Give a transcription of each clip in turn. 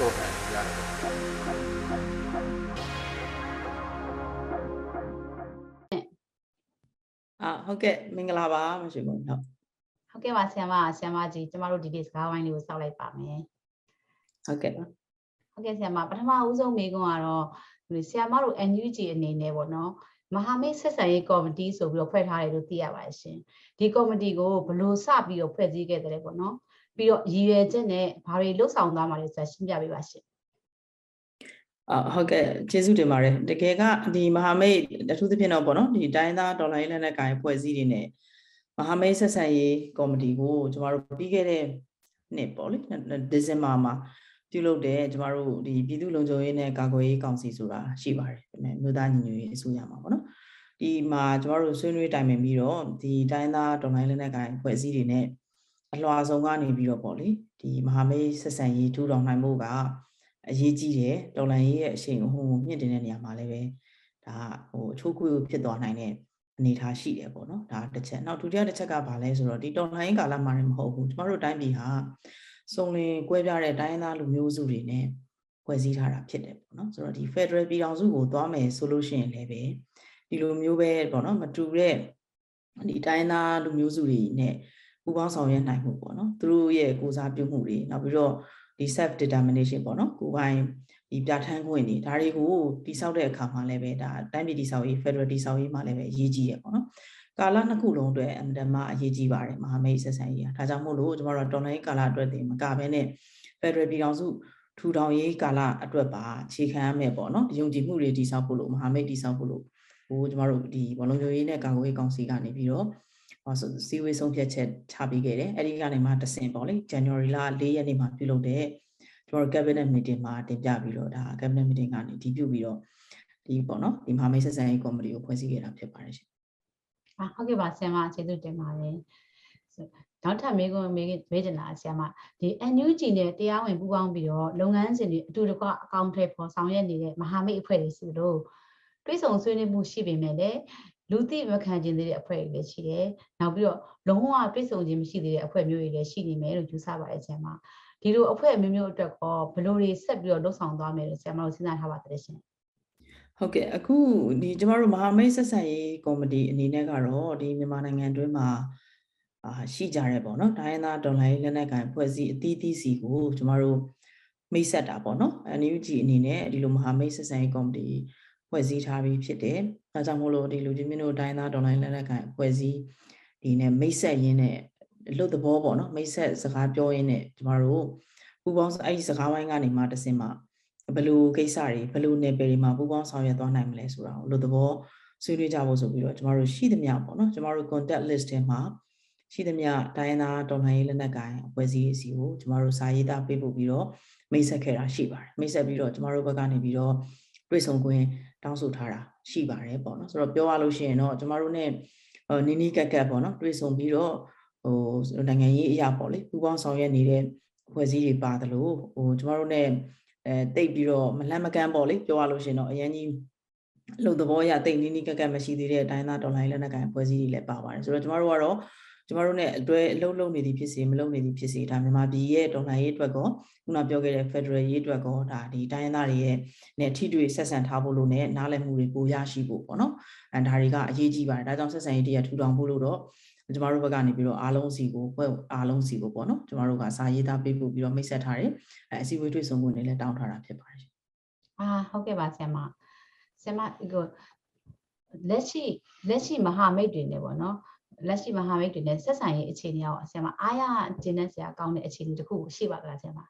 တော့တယ်ကြားတယ်အာဟုတ်ကဲ့မင်္ဂလာပါမရှိဘူးဟုတ်ဟုတ်ကဲ့ပါဆရာမဆရာမကြီးကျမတို့ဒီနေ့စကားဝိုင်းလေးကိုစောက်လိုက်ပါမယ်ဟုတ်ကဲ့ပါဟုတ်ကဲ့ဆရာမပထမဦးဆုံးမေးခွန်းကတော့ဒီဆရာမတို့ NUG အနေနဲ့ပေါ့နော်မဟာမိတ်ဆက်ဆံရေးကော်မတီဆိုပြီးတော့ဖွဲ့ထားတယ်လို့သိရပါတယ်ရှင်ဒီကော်မတီကိုဘယ်လို့စပြီးတော့ဖွဲ့စည်းခဲ့တယ်လဲပေါ့နော် ပြီးတော့ရည်ရွယ်ချက်နဲ့ဘာတွေလှုပ်ဆောင်သွားမှာလဲဆိုတာရှင်းပြပေးပါရှင်အာဟုတ်ကဲ့ကျေးဇူးတင်ပါတယ်တကယ်ကဒီမဟာမိတ်အထူးသဖြင့်တော့ပေါ့နော်ဒီတိုင်းသားဒေါ်လာရေးလက်နက်ကိုင်ဖွဲ့စည်းတွေနဲ့မဟာမိတ်ဆက်ဆံရေးကော်မတီကိုကျမတို့ပြီးခဲ့တဲ့နှစ်ပေါ့လေဒီဇင်ဘာမှာပြုလုပ်တဲ့ကျမတို့ဒီပြည်သူ့လုံခြုံရေးနဲ့ကာကွယ်ရေးကောင်စီဆိုတာရှိပါတယ်ဒါပေမဲ့မြို့သားညီညွတ်ရေးအစိုးရမှာပေါ့နော်ဒီမှာကျမတို့ဆွေးနွေးတိုင်ပင်ပြီးတော့ဒီတိုင်းသားဒေါ်လာရေးလက်နက်ကိုင်ဖွဲ့စည်းတွေနဲ့ အလွှာဆုံးကနေပြီးတော့ပေါ့လေဒီမဟာမိတ်ဆက်ဆံရေးထူထောင်နိုင်ဖို့ကအရေးကြီးတယ်တော်လန်ရေးရဲ့အရှိန်အဟုန်ကိုမြင့်တင်တဲ့နေရာမှာလည်းပဲဒါဟိုအချိုးကွေးဖြစ်သွားနိုင်တဲ့အနေအထားရှိတယ်ပေါ့နော်ဒါတစ်ချက်နောက်ဒုတိယတစ်ချက်ကဘာလဲဆိုတော့ဒီတော်လန်ရေးကာလမှာလည်းမဟုတ်ဘူးကျမတို့တိုင်းပြည်ဟာစုံလင်ကွဲပြားတဲ့တိုင်းသားလူမျိုးစုတွေနဲ့ဖွဲ့စည်းထားတာဖြစ်တယ်ပေါ့နော်ဆိုတော့ဒီ Federal ပြည်ထောင်စုကိုသွားမယ်ဆိုလို့ရှိရင်လည်းပဲဒီလိုမျိုးပဲပေါ့နော်မတူတဲ့ဒီတိုင်းသားလူမျိုးစုတွေနဲ့ ပူးပေါင်းဆောင်ရွက်နိုင်မှုပေါ့နော်သူတို့ရဲ့ကိုစားပြုမှုတွေနောက်ပြီးတော့ဒီ self determination ပေါ့နော်ကိုယ်ပိုင်ဒီပြဋ္ဌာန်းခွင့်တွေဒါတွေကိုတိစောက်တဲ့အခါမှာလည်းပဲဒါတိုင်းပြည်တိစောက်ရေး Federal တိစောက်ရေးမှာလည်းပဲအရေးကြီးရပေါ့နော်ကာလနှစ်ခုလုံးအတွက်အမတမအရေးကြီးပါတယ်မဟာမိတ်ဆက်ဆံရေးကဒါကြောင့်မို့လို့ကျမတို့တော်လိုင်းကာလအတွက်တင်မကဘဲနဲ့ Federal ပြည်ထောင်စုထူထောင်ရေးကာလအတွက်ပါခြေခံရမယ်ပေါ့နော်ယုံကြည်မှုတွေတိစောက်ဖို့လို့မဟာမိတ်တိစောက်ဖို့လို့ဟိုကျမတို့ဒီဘောလုံးကျိုးရေးနဲ့ကာကွယ်ရေးကောင်စီကနေပြီးတော့ ဟောဆိုစီဝေးဆုံးဖြတ်ချက်ချပေးခဲ့တယ်အဲ့ဒီကနေမှတဆင်ပေါ့လေ January လ4ရက်နေ့မှာပြုလုပ်တဲ့ကျွန်တော် cabinet meeting မှာတင်ပြပြီးတော့ဒါ cabinet meeting ကနေဒီပြုပြီးတော့ဒီပေါ့နော်ဒီမဟာမိတ်ဆက်ဆံရေးကော်မတီကိုဖွဲ့စည်းခဲ့တာဖြစ်ပါတယ်ရှင်။အာဟုတ်ကဲ့ပါဆရာမကျေးဇူးတင်ပါတယ်။ဆိုနောက်ထပ်မေးခွန်းမေးမေးချင်တာဆရာမဒီ NUG နဲ့တရားဝင်ပူးပေါင်းပြီးတော့လုပ်ငန်းစဉ်တွေအတူတကွအကောင့်ထဲပေါ်ဆောင်ရွက်နေတဲ့မဟာမိတ်အဖွဲ့တွေဆိုလို့တွဲဆောင်ဆွေးနွေးမှုရှိပေမဲ့လည်း လူသိမခံခြင်းသေးတဲ့အဖွဲ့တွေလည်းရှိတယ်။နောက်ပြီးတော့လုံးဝတွဲဆောင်ခြင်းမရှိသေးတဲ့အဖွဲ့မျိုးတွေလည်းရှိနေမယ်လို့ယူဆပါတယ်ဆရာမ။ဒီလိုအဖွဲ့မျိုးမျိုးအတွက်ကောဘယ်လိုတွေဆက်ပြီးတော့လှုပ်ဆောင်သွားမယ်လို့ဆရာမတို့စဉ်းစားထားပါတယ်ရှင်။ဟုတ်ကဲ့အခုဒီကျမတို့မဟာမိတ်ဆက်ဆံရေးကော်မတီအနေနဲ့ကတော့ဒီမြန်မာနိုင်ငံတွင်းမှာအာရှိကြရဲပေါ့နော်ဒိုင်းသားဒေါ်လာရေးလက်နက်ကိုင်ဖွဲ့စည်းအသီးသီးစီကိုကျမတို့မိတ်ဆက်တာပေါ့နော် NUG အနေနဲ့ဒီလိုမဟာမိတ်ဆက်ဆံရေးကော်မတီ ဖွဲ့စည်းထားပြီးဖြစ်တယ်ဒါကြောင့်မို့လို့ဒီလူကြီးမင်းတို့ဒိုင်းသားဒေါ်လာရေးလက်နက်ကိုင်ဖွဲ့စည်းဒီနဲ့မိတ်ဆက်ရင်းနဲ့လွတ်သဘောပေါ့နော်မိတ်ဆက်စကားပြောရင်းနဲ့ကျမတို့ပူပေါင်းအဲ့ဒီစကားဝိုင်းကနေမှတစင်မှာဘယ်လိုကိစ္စတွေဘယ်လိုနယ်ပယ်တွေမှာပူးပေါင်းဆောင်ရွက်သွားနိုင်မလဲဆိုတာကိုလို့သဘောဆွေးနွေးကြဖို့ဆိုပြီးတော့ကျမတို့ရှိသမျှပေါ့နော်ကျမတို့ contact list ထဲမှာရှိသမျှတိုင်းသားတော်လှန်ရေးလက်နက်ကိုင်အဖွဲ့အစည်းအစီကိုကျမတို့စာရေးသားပေးပို့ပြီးတော့မိတ်ဆက်ခဲ့တာရှိပါတယ်မိတ်ဆက်ပြီးတော့ကျမတို့ဘက်ကနေပြီးတော့ တွေ့ဆုံခွင့်တောင်းဆိုထားတာရှိပါတယ်ပေါ့နော်ဆိုတော့ပြောရလို့ရှိရင်တော့ကျမတို့ ਨੇ နီးနီးကက်ကက်ပေါ့နော်တွေ့ဆုံပြီးတော့ဟိုနိုင်ငံရေးအရာပေါ့လေပူးပေါင်းဆောင်ရွက်နေတဲ့အဖွဲ့အစည်းတွေပါတယ်လို့ဟိုကျမတို့ ਨੇ အဲတိတ်ပြီးတော့မလန့်မကန်းပေါ့လေပြောရလို့ရှင်တော့အရင်ကြီးလုံသဘောရတိတ်နီးနီးကက်ကက်မရှိသေးတဲ့အတိုင်းသားဒေါ်လာလက်နက်ကိုင်အဖွဲ့အစည်းတွေလည်းပါပါတယ်ဆိုတော့ကျမတို့ကတော့ ကျမတို့ ਨੇ အတွဲအလုံးလုံးနေသည်ဖြစ်စေမလုံးနေသည်ဖြစ်စေဒါမြန်မာပြည်ရဲ့ဒေါ်လာရေးအတွက်ကောခုနပြောခဲ့တဲ့ Federal ရေးအတွက်ကောဒါဒီတိုင်းသားတွေရဲ့နဲ့ထိတွေ့ဆက်ဆံထားဖို့လို့ ਨੇ နားလည်မှုတွေပိုရရှိဖို့ပေါ့နော်အဲဒါတွေကအရေးကြီးပါတယ်ဒါကြောင့်ဆက်ဆံရေးတရားထူထောင်ဖို့လို့တော့ကျမတို့ဘက်ကနေပြီးတော့အားလုံးစီကိုဘက်အားလုံးစီကိုပေါ့နော်ကျမတို့ကစာရေးသားပေးပို့ပြီးတော့မိတ်ဆက်ထားတယ်အဲအစည်းအဝေးတွေ့ဆုံမှုတွေလည်းတောင်းထားတာဖြစ်ပါတယ်ရှင်အာဟုတ်ကဲ့ပါဆရာမဆရာမကိုလက်ရှိလက်ရှိမဟာမိတ်တွေနဲ့ပေါ့နော် လက်ရှိမဟာမိတ်တွေနဲ့ဆက်ဆံရေးအခြေအနေရောဆရာမအားရကျင်းတဲ့ဆရာကောင်းတဲ့အခြေအနေတစ်ခုရှိပါကလားဆရာမ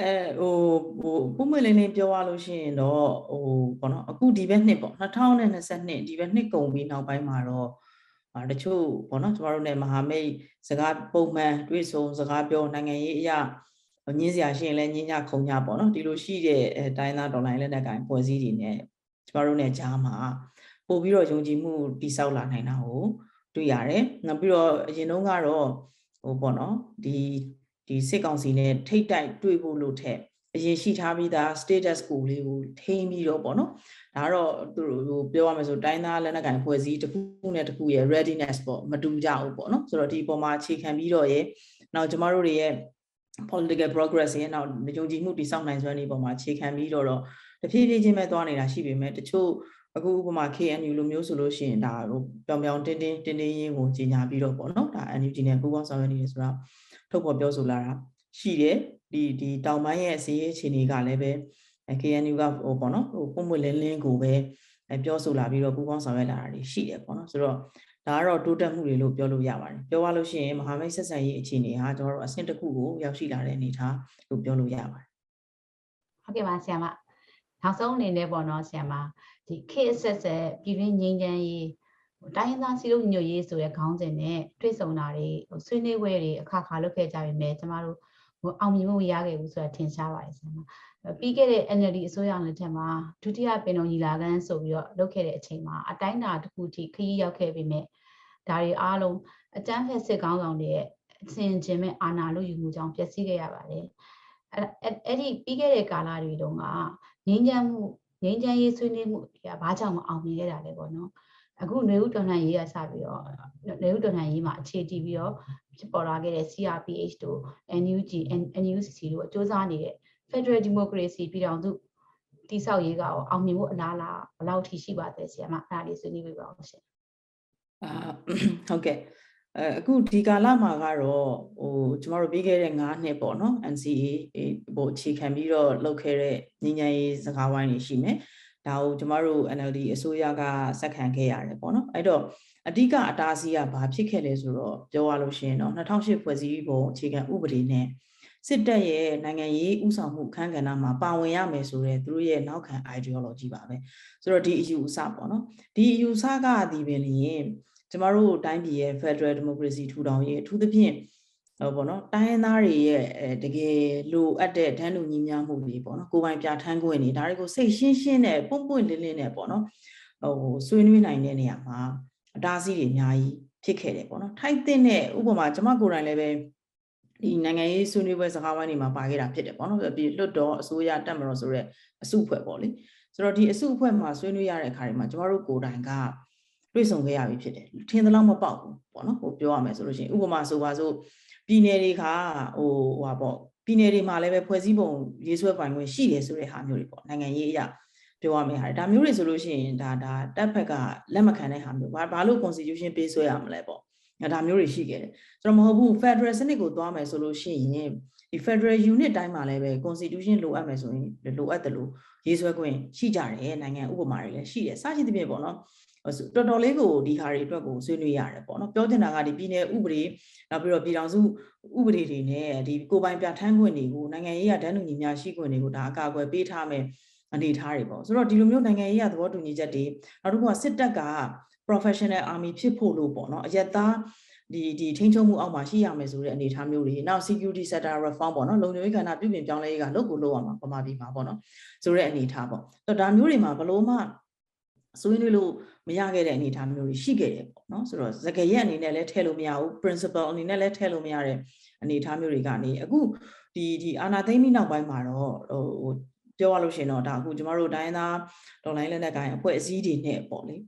အဲဟိုဟိုပုံမှန်လေးလေးပြောရလို့ရှိရင်တော့ဟိုပေါ့နော်အခုဒီဘက်နှစ်ပေါ့2022ဒီဘက်နှစ်ကုန်ပြီးနောက်ပိုင်းမှာတော့အာတချို့ပေါ့နော်ကျမတို့ ਨੇ မဟာမိတ်စကားပုံမှန်တွေ့ဆုံစကားပြောနိုင်ငံရေးအရာညင်းစရာရှိရင်လည်းညင်းကြခုံကြပေါ့နော်ဒီလိုရှိတဲ့အဲတိုင်းသားဒေါ်လာလက်နက်ကိုင်ဖွဲ့စည်းတွေနဲ့ကျမတို့ ਨੇ ကြားမှာ ပို့ပြီးတော့ယုံကြည်မှုတိဆောက်လာနိုင်တာကိုတွေ့ရတယ်နောက်ပြီးတော့အရင်တုန်းကတော့ဟိုပေါ့နော်ဒီဒီစစ်ကောင်စီနဲ့ထိတ်တိုက်တွေ့ဖို့လို့ထက်အရင်ရှိထားပြီးသား status ကိုလေးကိုထိန်းပြီးတော့ပေါ့နော်ဒါကတော့သူတို့ပြောရမယ်ဆိုတိုင်းသားလက်နက်ကိုင်ဖွဲ့စည်းတစ်ခုနဲ့တစ်ခုရဲ့ readiness ပေါ့မတူကြဘူးပေါ့နော်ဆိုတော့ဒီအပေါ်မှာအခြေခံပြီးတော့ရဲ့နောက်ကျမတို့တွေရဲ့ political progress ရဲ့နောက်ယုံကြည်မှုတည်ဆောက်နိုင်စွမ်းဒီပေါ်မှာအခြေခံပြီးတော့တော့တဖြည်းဖြည်းချင်းပဲသွားနေတာရှိပေမဲ့တချို့ အခုဥပမာ KNU လိုမျိုးဆိုလို့ရှိရင်ဒါဟိုပြောင်ပြောင်တင်းတင်းတင်းတင်းရင်းကိုကြီးညာပြီးတော့ပေါ့နော်ဒါ NUG နဲ့ပူးပေါင်းဆောင်ရွက်နေတယ်ဆိုတော့ထုတ်ဖော်ပြောဆိုလာတာရှိတယ်ဒီဒီတောင်ပိုင်းရဲ့စီးရေးအခြေအနေကလည်းပဲ KNU ကဟိုပေါ့နော်ဟိုပုံမွေလင်းလင်းကိုပဲပြောဆိုလာပြီးတော့ပူးပေါင်းဆောင်ရွက်လာတာတွေရှိတယ်ပေါ့နော်ဆိုတော့ဒါကတော့တိုးတက်မှုတွေလို့ပြောလို့ရပါတယ်ပြောရလို့ရှိရင်မဟာမိတ်ဆက်ဆံရေးအခြေအနေဟာကျွန်တော်တို့အဆင့်တစ်ခုကိုရောက်ရှိလာတဲ့အနေအထားလို့ပြောလို့ရပါတယ်ဟုတ်ကဲ့ပါဆရာမနောက်ဆုံးအနေနဲ့ပေါ့နော်ဆရာမ ဒီခေတ်အဆက်ဆက်ပြည်တွင်းငြိမ်းချမ်းရေးဟိုတိုင်းရင်းသားစီလို့ညွတ်ရေးဆိုတဲ့ခေါင်းစဉ်နဲ့တွေ့ဆုံတာတွေဟိုဆွေးနွေးပွဲတွေအခါခါလုပ်ခဲ့ကြပြီမဲ့ကျမတို့ဟိုအောင်မြင်မှုရခဲ့ဘူးဆိုတာထင်ရှားပါတယ်ဆရာမပြီးခဲ့တဲ့ NLD အစိုးရလက်ထက်မှာဒုတိယပင်တော်ညီလာခံဆိုပြီးတော့လုပ်ခဲ့တဲ့အချိန်မှာအတိုင်းအတာတစ်ခုထိခရီးရောက်ခဲ့ပြီမဲ့ဒါတွေအားလုံးအကြမ်းဖက်စစ်ကောင်းဆောင်တွေရဲ့အစဉ်ကျင်မဲ့အာဏာလို့ယူမှုကြောင့်ပျက်စီးခဲ့ရပါတယ်အဲ့အဲ့ဒီပြီးခဲ့တဲ့ကာလတွေတုန်းကငြိမ်းချမ်းမှု ငြိမ်းချမ်းရေးဆွေးနွေးမှုတွေကဘာကြောင့်မအောင်မြင်ခဲ့တာလဲပေါ့နော်အခုနေဦးတော်လှန်ရေးကစပြီးတော့နေဦးတော်လှန်ရေးမှာအခြေတည်ပြီးတော့ဖြစ်ပေါ်လာခဲ့တဲ့ CRPH တို့ NUG NUCC တို့အကျိုးစားနေတဲ့ Federal Democracy ပြည်ထောင်စုတိဆောက်ရေးကရောအောင်မြင်ဖို့အလားအလာဘယ်လောက်ထိရှိပါသလဲဆရာမအဲ့ဒါလေးဆွေးနွေးပြပါဦးရှင်အာဟုတ်ကဲ့ အဲအခုဒီကာလမှာကတော့ဟိုကျမတို့ပြီးခဲ့တဲ့9နှစ်ပေါ့နော် NCA ဟိုအခြေခံပြီးတော့လုပ်ခဲ့တဲ့ညီညာရေးစကားဝိုင်းတွေရှိမယ်ဒါကိုကျမတို့ NLD အစိုးရကစက်ခံခဲ့ရတယ်ပေါ့နော်အဲ့တော့အဓိကအတားဆီးကဘာဖြစ်ခဲ့လဲဆိုတော့ပြောရလို့ရှိရင်တော့2008ဖွဲ့စည်းပုံအခြေခံဥပဒေနဲ့စစ်တပ်ရဲ့နိုင်ငံရေးဥဆောင်မှုခန်းကဏ္ဍမှာပါဝင်ရမယ်ဆိုတဲ့သူတို့ရဲ့နောက်ခံ ideology ပါပဲဆိုတော့ဒီအယူအဆပေါ့နော်ဒီအယူအဆကဒီပင်လျင် ကျမတို့တိုင်းပြည်ရဲ့ Federal Democracy ထူထောင်ရေးအထူးသဖြင့်ဟိုပေါ့နော်တိုင်းရင်းသားတွေရဲ့တကယ်လိုအပ်တဲ့ဒန်းလူညီများမှုတွေပေါ့နော်ကိုယ်ပိုင်ပြဋ္ဌာန်းခွင့်တွေဒါတွေကိုစိတ်ရှင်းရှင်းနဲ့ပွန့်ပွန့်လင်းလင်းနဲ့ပေါ့နော်ဟိုဆွေးနွေးနိုင်တဲ့နေရာမှာအတားအဆီးတွေအများကြီးဖြစ်ခဲ့တယ်ပေါ့နော်ထိုက်တဲ့နဲ့ဥပမာကျမကိုယ်တိုင်လည်းပဲဒီနိုင်ငံရေးဆွေးနွေးပွဲစကားဝိုင်းတွေမှာပါခဲ့တာဖြစ်တယ်ပေါ့နော်ပြီးလွတ်တော်အစိုးရတက်မတော်ဆိုတဲ့အစုအဖွဲ့ပေါ့လေဆိုတော့ဒီအစုအဖွဲ့မှာဆွေးနွေးရတဲ့အခါတွေမှာကျမတို့ကိုယ်တိုင်က တွေ့ဆုံခဲ့ရပြီဖြစ်တယ်ထင်သလောက်မပေါက်ဘူးပေါ့နော်ဟိုပြောရမယ်ဆိုလို့ရှိရင်ဥပမာဆိုပါစို့ပြည်နယ်တွေကဟိုဟိုပေါ့ပြည်နယ်တွေမှာလည်းပဲဖွဲ့စည်းပုံရေးဆွဲပိုင်ခွင့်ရှိတယ်ဆိုတဲ့ဟာမျိုးတွေပေါ့နိုင်ငံရေးအရာပြောရမယ့်ဟာဒါမျိုးတွေဆိုလို့ရှိရင်ဒါဒါတပ်ဖက်ကလက်မခံတဲ့ဟာမျိုးဘာဘာလို့ constitution ပေးဆွဲရမလဲပေါ့ဒါမျိုးတွေရှိခဲ့တယ်ဆိုတော့မဟုတ်ဘူး federal စနစ်ကိုသွားမယ်ဆိုလို့ရှိရင် ဒီ federal unit တိုင်းမှာလည်းပဲ constitution လိုအပ်မယ်ဆိုရင်လိုအပ်တယ်လို့ရေးဆွဲခွင့်ရှိကြတယ်နိုင်ငံဥပမာတွေလည်းရှိတယ်စသဖြင့်ပေါ့နော်တော်တော်လေးကိုဒီဟာတွေအတွက်ကိုဆွေးနွေးရတယ်ပေါ့နော်ပြောချင်တာကဒီပြည်နယ်ဥပဒေနောက်ပြီးတော့ပြည်ထောင်စုဥပဒေတွေနဲ့ဒီကိုပိုင်ပြဋ္ဌာန်းခွင့်တွေကိုနိုင်ငံရေးရဒန်းလူညီများရှိခွင့်တွေကိုဒါအကာအကွယ်ပေးထားမယ်အနေထားတွေပေါ့ဆိုတော့ဒီလိုမျိုးနိုင်ငံရေးရသဘောတူညီချက်တွေနောက်တစ်ခုကစစ်တပ်က professional army ဖြစ်ဖို့လို့ပေါ့နော်အရက်သား ဒီဒီထိန်းချုပ်မှုအောက်မှာရှိရမယ်ဆိုတဲ့အနေအထားမျိုးတွေနောက် security sector reform ပေါ့နော်လုံခြုံရေးကဏ္ဍပြုပြင်ပြောင်းလဲရေးကလုပ်ကိုလုပ်ရမှာပမာပြီးမှာပေါ့နော်ဆိုတဲ့အနေအထားပေါ့တော့ဒါမျိုးတွေမှာဘလို့မှဆွေးနွေးလို့မရခဲ့တဲ့အနေအထားမျိုးတွေရှိခဲ့တယ်ပေါ့နော်ဆိုတော့စကရက်အနေနဲ့လည်းထည့်လို့မရဘူး principle အနေနဲ့လည်းထည့်လို့မရတဲ့အနေအထားမျိုးတွေကနေအခုဒီဒီအာနာသိမ့်ပြီးနောက်ပိုင်းမှာတော့ဟိုပြောရလို့ရှိရင်တော့ဒါအခုကျမတို့တိုင်းသားဒေါ်လိုင်းလက်နက်ကိုင်အဖွဲ့အစည်းတွေနဲ့ပေါ့လေအဲ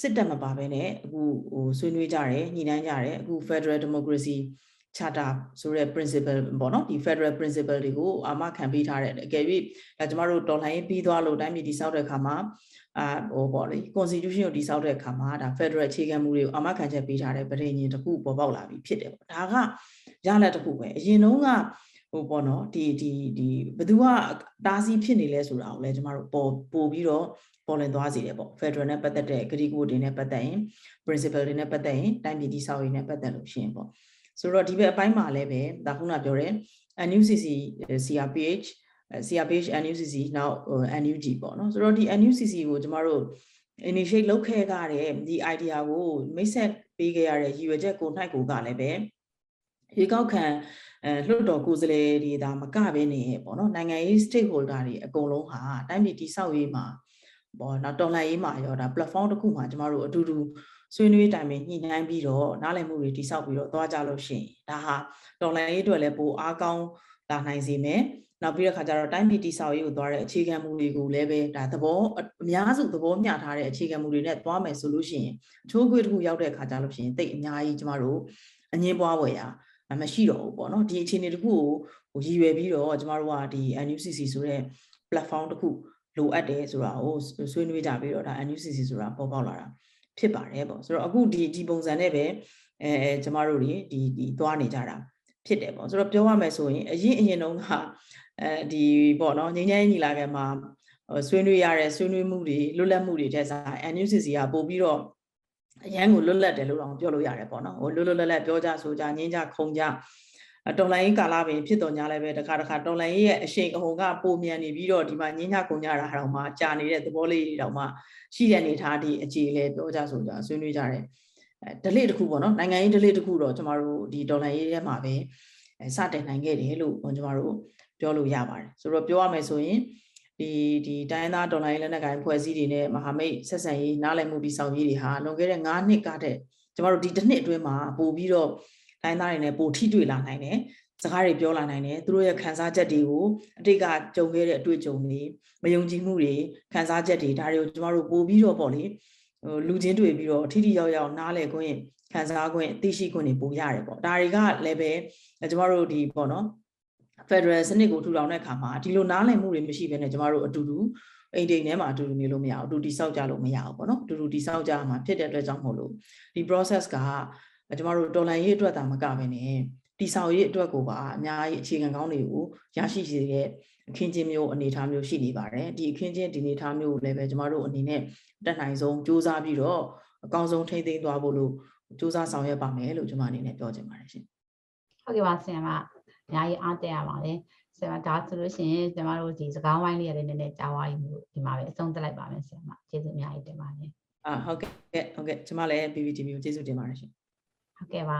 စစ်တပ်မပါဘဲနဲ့အခုဟိုဆွေးနွေးကြတယ်ညှိနှိုင်းကြတယ်အခု Federal Democracy charter ဆိုတဲ့ principle ပေါ့နော်ဒီ federal principle တွေကိုအာမခံပေးထားတယ်အကယ်၍ဒါကျမတို့တော်လှန်ရေးပြီးသွားလို့တိုင်းပြည်တည်ဆောက်တဲ့အခါမှာအာဟိုပေါ့လေ constitution ကိုတည်ဆောက်တဲ့အခါမှာဒါ federal အခြေခံမူတွေကိုအာမခံချက်ပေးထားတဲ့ဗရေညင်တစ်ခုပေါ်ပေါက်လာပြီဖြစ်တယ်ပေါ့ဒါကရလက်တစ်ခုပဲအရင်တုန်းက ဟိုပေါ့နော်ဒီဒီဒီဘသူကတားဆီးဖြစ်နေလဲဆိုတာကိုလည်းကျမတို့ပေါ်ပို့ပြီးတော့ပေါ်လင်သွားစေတယ်ပေါ့ federal နဲ့ပတ်သက်တဲ့ဂရီကိုတွေနဲ့ပတ်သက်ရင် principle တွေနဲ့ပတ်သက်ရင်တိုင်းပြည်တည်ဆောက်ရေးနဲ့ပတ်သက်လို့ရှိရင်ပေါ့ဆိုတော့ဒီဘက်အပိုင်းမှာလည်းပဲဒါခုနပြောတဲ့ NUCC CRPH CRPH NUCC နောက် NUG ပေါ့နော်ဆိုတော့ဒီ NUCC ကိုကျမတို့ initiate လုပ်ခဲ့ကြတဲ့ဒီ idea ကိုမိတ်ဆက်ပေးခဲ့ရတဲ့ရည်ရွယ်ချက်ကို၌ကိုကလည်းပဲ ရွေးကောက်ခံအဲလွှတ်တော်ကိုယ်စားလှယ်တွေဒါမကဘဲနေပေါ့နော်နိုင်ငံရေး stakeholder တွေအကုန်လုံးဟာတိုင်းပြည်တည်ဆောက်ရေးမှာပေါ့နောက်တော်လှန်ရေးမှာရောဒါ platform တစ်ခုမှာကျမတို့အတူတူဆွေးနွေးတိုင်ပင်ညှိနှိုင်းပြီးတော့နားလည်မှုတွေတည်ဆောက်ပြီးတော့သွားကြလို့ရှိရင်ဒါဟာတော်လှန်ရေးအတွက်လည်းပိုအားကောင်းလာနိုင်စေမယ်နောက်ပြီးတော့ခါကျတော့တိုင်းပြည်တည်ဆောက်ရေးကိုသွားတဲ့အခြေခံမူတွေကိုလည်းပဲဒါသဘောအများစုသဘောမျှထားတဲ့အခြေခံမူတွေနဲ့သွားမယ်ဆိုလို့ရှိရင်အချိုးခွေးတစ်ခုရောက်တဲ့အခါကျလို့ရှိရင်တိတ်အများကြီးကျမတို့အငင်းပွားဝယ်ရ မရှိတော့ဘူးပေါ့နော်ဒီအခြေအနေတစ်ခုကိုဟိုရည်ရွယ်ပြီးတော့ကျမတို့ကဒီ NUCC ဆိုတဲ့ platform တစ်ခုလိုအပ်တယ်ဆိုတာကိုဆွေးနွေးကြပြီးတော့ဒါ NUCC ဆိုတာပေါ်ပေါက်လာတာဖြစ်ပါတယ်ပေါ့ဆိုတော့အခုဒီဒီပုံစံနဲ့ပဲအဲကျမတို့တွေဒီဒီသွားနေကြတာဖြစ်တယ်ပေါ့ဆိုတော့ပြောရမယ်ဆိုရင်အရင်အရင်တုန်းကအဲဒီပေါ့နော်ငင်းငယ်ညီလာခံမှာဆွေးနွေးရတဲ့ဆွေးနွေးမှုတွေလွတ်လပ်မှုတွေတဲ့ဆိုင် NUCC ကပို့ပြီးတော့ အရန်ကိုလွတ်လပ်တယ်လို့တော့ပြောလို့ရတယ်ပေါ့နော်ဟိုလွတ်လွတ်လပ်လပ်ပြောကြဆိုကြငင်းကြခုံကြတော်လိုင်းကာလာပင်ဖြစ်တော်ညာလည်းပဲတခါတခါတော်လိုင်းရဲ့အရှိန်အဟုန်ကပုံမြန်နေပြီးတော့ဒီမှာငင်းကြခုံကြတာတော့မှကြာနေတဲ့သဘောလေးတွေတော့မှရှိတဲ့အနေထားဒီအခြေလဲပြောကြဆိုကြဆွေးနွေးကြတယ်အဲဒလိတစ်ခုပေါ့နော်နိုင်ငံရေးဒလိတစ်ခုတော့ကျမတို့ဒီဒေါ်လာရေးထဲမှာပဲစတင်နိုင်ခဲ့တယ်လို့ကျမတို့ပြောလို့ရပါတယ်ဆိုတော့ပြောရမယ်ဆိုရင် ဒီဒီတိုင်းသားဒေါ်လာရေးလက်နက်ကိုင်ဖွဲ့စည်းတွေနဲ့မဟာမိတ်ဆက်ဆံရေးနားလည်မှုပြီးဆောင်ရေးတွေဟာလွန်ခဲ့တဲ့9နှစ်ကတည်းကကျမတို့ဒီတစ်နှစ်အတွင်းမှာပို့ပြီးတော့တိုင်းသားတွေနဲ့ပိုထိတွေ့လာနိုင်တယ်စကားတွေပြောလာနိုင်တယ်သူတို့ရဲ့ခံစားချက်တွေကိုအတိတ်ကကြုံခဲ့တဲ့အတွေ့အကြုံတွေမယုံကြည်မှုတွေခံစားချက်တွေဒါတွေကိုကျမတို့ပို့ပြီးတော့ပေါ့လေဟိုလူချင်းတွေ့ပြီးတော့ထိထိရောက်ရောက်နားလည်ခွင့်ခံစားခွင့်သိရှိခွင့်တွေပို့ရတယ်ပေါ့ဒါတွေကလည်းပဲကျမတို့ဒီပေါ့နော် Federal စနစ်ကိုထူထောင်တဲ့အခါမှာဒီလိုနားလည်မှုတွေမရှိဘဲနဲ့ကျမတို့အတူတူအိမ်တိမ်ထဲမှာအတူတူနေလို့မရဘူးအတူတိဆောက်ကြလို့မရဘူးပေါ့နော်အတူတူတိဆောက်ကြမှာဖြစ်တဲ့အတွက်ကြောင့်မို့လို့ဒီ process ကကျမတို့တော်လန်ရေးအတွက်တာမကဘဲနဲ့တိဆောက်ရေးအတွက်ကိုပါအများကြီးအခြေခံကောင်းတွေကိုရရှိစေတဲ့အခင်းချင်းမျိုးအနေအထားမျိုးရှိနေပါတယ်ဒီအခင်းချင်းဒီအနေအထားမျိုးကိုလည်းပဲကျမတို့အနေနဲ့တက်နိုင်ဆုံးစူးစမ်းပြီးတော့အကောင်းဆုံးထိန်းသိမ်းသွားဖို့လို့စူးစမ်းဆောင်ရွက်ပါမယ်လို့ကျွန်မအနေနဲ့ပြောချင်ပါတယ်ရှင်ဟုတ်ကဲ့ပါဆရာမ အများကြီးအားတက်ရပါတယ်ဆရာမဒါဆိုလို့ရှိရင်ကျမတို့ဒီစကားဝိုင်းလေးရတယ်နည်းနည်းကြားဝါးယူဒီမှာပဲအဆုံးသတ်လိုက်ပါမယ်ဆရာမကျေးဇူးအများကြီးတင်ပါတယ်အာဟုတ်ကဲ့ဟုတ်ကဲ့ကျွန်မလည်း PPTV ကိုကျေးဇူးတင်ပါတယ်ရှင်ဟုတ်ကဲ့ပါ